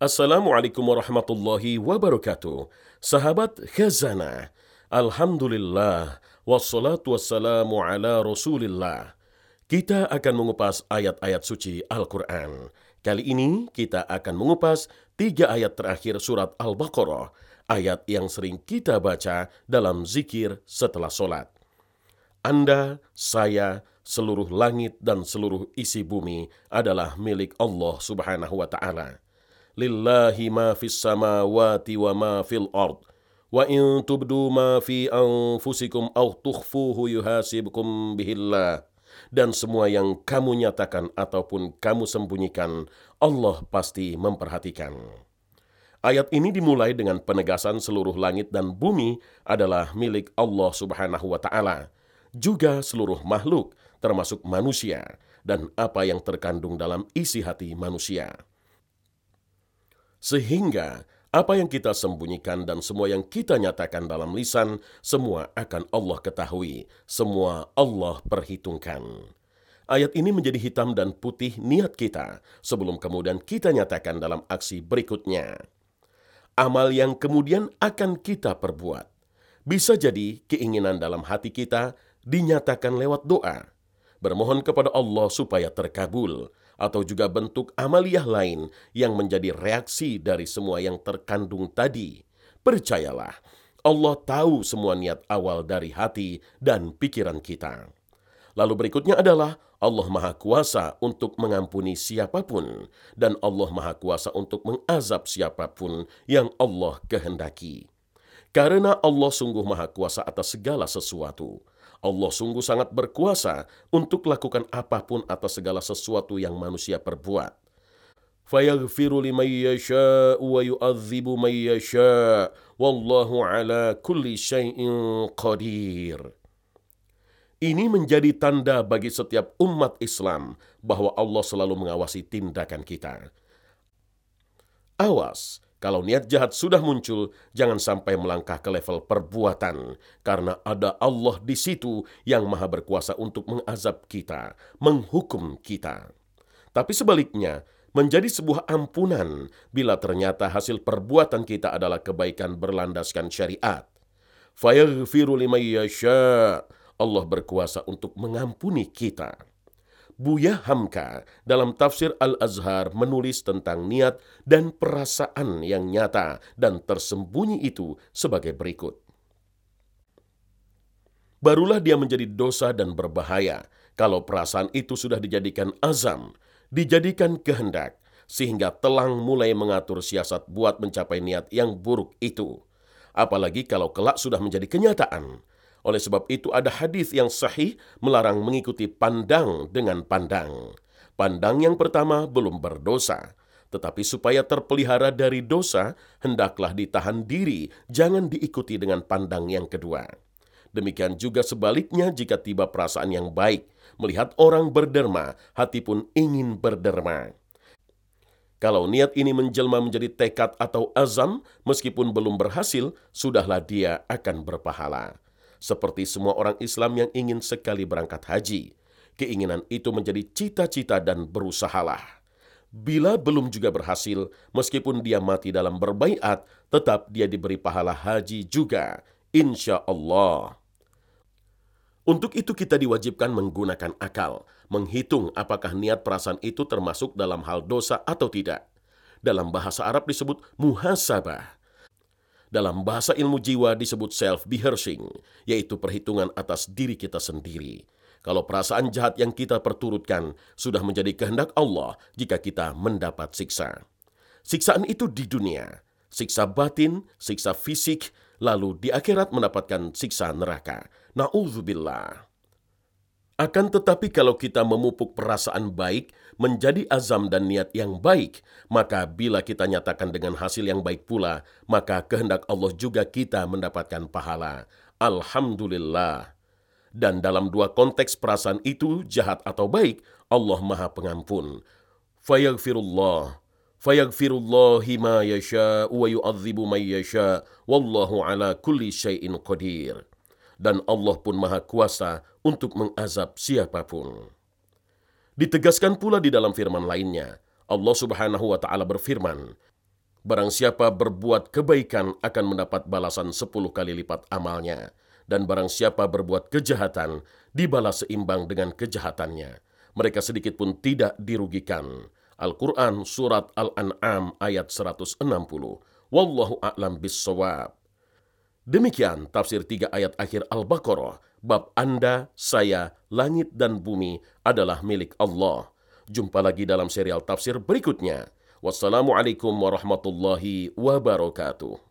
Assalamualaikum warahmatullahi wabarakatuh. Sahabat Khazanah, Alhamdulillah, wassalatu wassalamu ala rasulillah. Kita akan mengupas ayat-ayat suci Al-Quran. Kali ini kita akan mengupas tiga ayat terakhir surat Al-Baqarah, ayat yang sering kita baca dalam zikir setelah solat. Anda, saya, seluruh langit dan seluruh isi bumi adalah milik Allah subhanahu wa ta'ala lillahi ma fis samawati wa ma fil ard. Wa in tubdu ma fi anfusikum aw tukhfuhu yuhasibkum bihillah. Dan semua yang kamu nyatakan ataupun kamu sembunyikan Allah pasti memperhatikan. Ayat ini dimulai dengan penegasan seluruh langit dan bumi adalah milik Allah Subhanahu wa taala, juga seluruh makhluk termasuk manusia dan apa yang terkandung dalam isi hati manusia. Sehingga apa yang kita sembunyikan dan semua yang kita nyatakan dalam lisan, semua akan Allah ketahui, semua Allah perhitungkan. Ayat ini menjadi hitam dan putih niat kita sebelum kemudian kita nyatakan dalam aksi berikutnya. Amal yang kemudian akan kita perbuat. Bisa jadi keinginan dalam hati kita dinyatakan lewat doa. Bermohon kepada Allah supaya terkabul atau juga bentuk amaliyah lain yang menjadi reaksi dari semua yang terkandung tadi. Percayalah, Allah tahu semua niat awal dari hati dan pikiran kita. Lalu berikutnya adalah Allah Maha Kuasa untuk mengampuni siapa pun, dan Allah Maha Kuasa untuk mengazab siapa pun yang Allah kehendaki. Karena Allah sungguh Maha Kuasa atas segala sesuatu, Allah sungguh sangat berkuasa untuk lakukan apa pun atas segala sesuatu yang manusia perbuat. Wa yu'adzibu man yasha' wallahu ala kulli syai'in qadir. Ini menjadi tanda bagi setiap umat Islam bahwa Allah selalu mengawasi tindakan kita. Awas, kalau niat jahat sudah muncul, jangan sampai melangkah ke level perbuatan, karena ada Allah di situ yang Maha Berkuasa untuk mengazab kita, menghukum kita. Tapi sebaliknya, menjadi sebuah ampunan bila ternyata hasil perbuatan kita adalah kebaikan berlandaskan syariat. Fayaghfiru liman yasha. Allah berkuasa untuk mengampuni kita. Buya Hamka dalam tafsir Al-Azhar menulis tentang niat dan perasaan yang nyata dan tersembunyi itu sebagai berikut. Barulah dia menjadi dosa dan berbahaya kalau perasaan itu sudah dijadikan azam, dijadikan kehendak, sehingga telang mulai mengatur siasat buat mencapai niat yang buruk itu. Apalagi kalau kelak sudah menjadi kenyataan, oleh sebab itu ada hadis yang sahih melarang mengikuti pandang dengan pandang. Pandang yang pertama belum berdosa, tetapi supaya terpelihara dari dosa, hendaklah ditahan diri, jangan diikuti dengan pandang yang kedua. Demikian juga sebaliknya jika tiba perasaan yang baik, melihat orang berderma, hati pun ingin berderma. Kalau niat ini menjelma menjadi tekad atau azam, meskipun belum berhasil, sudahlah dia akan berpahala seperti semua orang Islam yang ingin sekali berangkat haji. Keinginan itu menjadi cita-cita dan berusahalah. Bila belum juga berhasil, meskipun dia mati dalam berbaiat, tetap dia diberi pahala haji juga. Insya Allah. Untuk itu kita diwajibkan menggunakan akal, menghitung apakah niat perasaan itu termasuk dalam hal dosa atau tidak. Dalam bahasa Arab disebut muhasabah dalam bahasa ilmu jiwa disebut self-behearsing, yaitu perhitungan atas diri kita sendiri. Kalau perasaan jahat yang kita perturutkan sudah menjadi kehendak Allah jika kita mendapat siksa. Siksaan itu di dunia, siksa batin, siksa fisik, lalu di akhirat mendapatkan siksa neraka. Na'udzubillah. Akan tetapi kalau kita memupuk perasaan baik menjadi azam dan niat yang baik, maka bila kita nyatakan dengan hasil yang baik pula, maka kehendak Allah juga kita mendapatkan pahala. Alhamdulillah. Dan dalam dua konteks perasaan itu, jahat atau baik, Allah maha pengampun. Fayaghfirullah. Fayaghfirullahi ma yasha wa yu'adzibu man yasha. Wallahu ala kulli syai'in qadir dan Allah pun maha kuasa untuk mengazab siapa pun. Ditegaskan pula di dalam firman lainnya, Allah subhanahu wa ta'ala berfirman, Barang siapa berbuat kebaikan akan mendapat balasan sepuluh kali lipat amalnya. Dan barang siapa berbuat kejahatan, dibalas seimbang dengan kejahatannya. Mereka sedikit pun tidak dirugikan. Al-Quran Surat Al-An'am ayat 160. Wallahu a'lam. Demikian tafsir tiga ayat akhir Al-Baqarah. Bab Anda, saya, langit dan bumi adalah milik Allah. Jumpa lagi dalam serial tafsir berikutnya. Wassalamualaikum warahmatullahi wabarakatuh.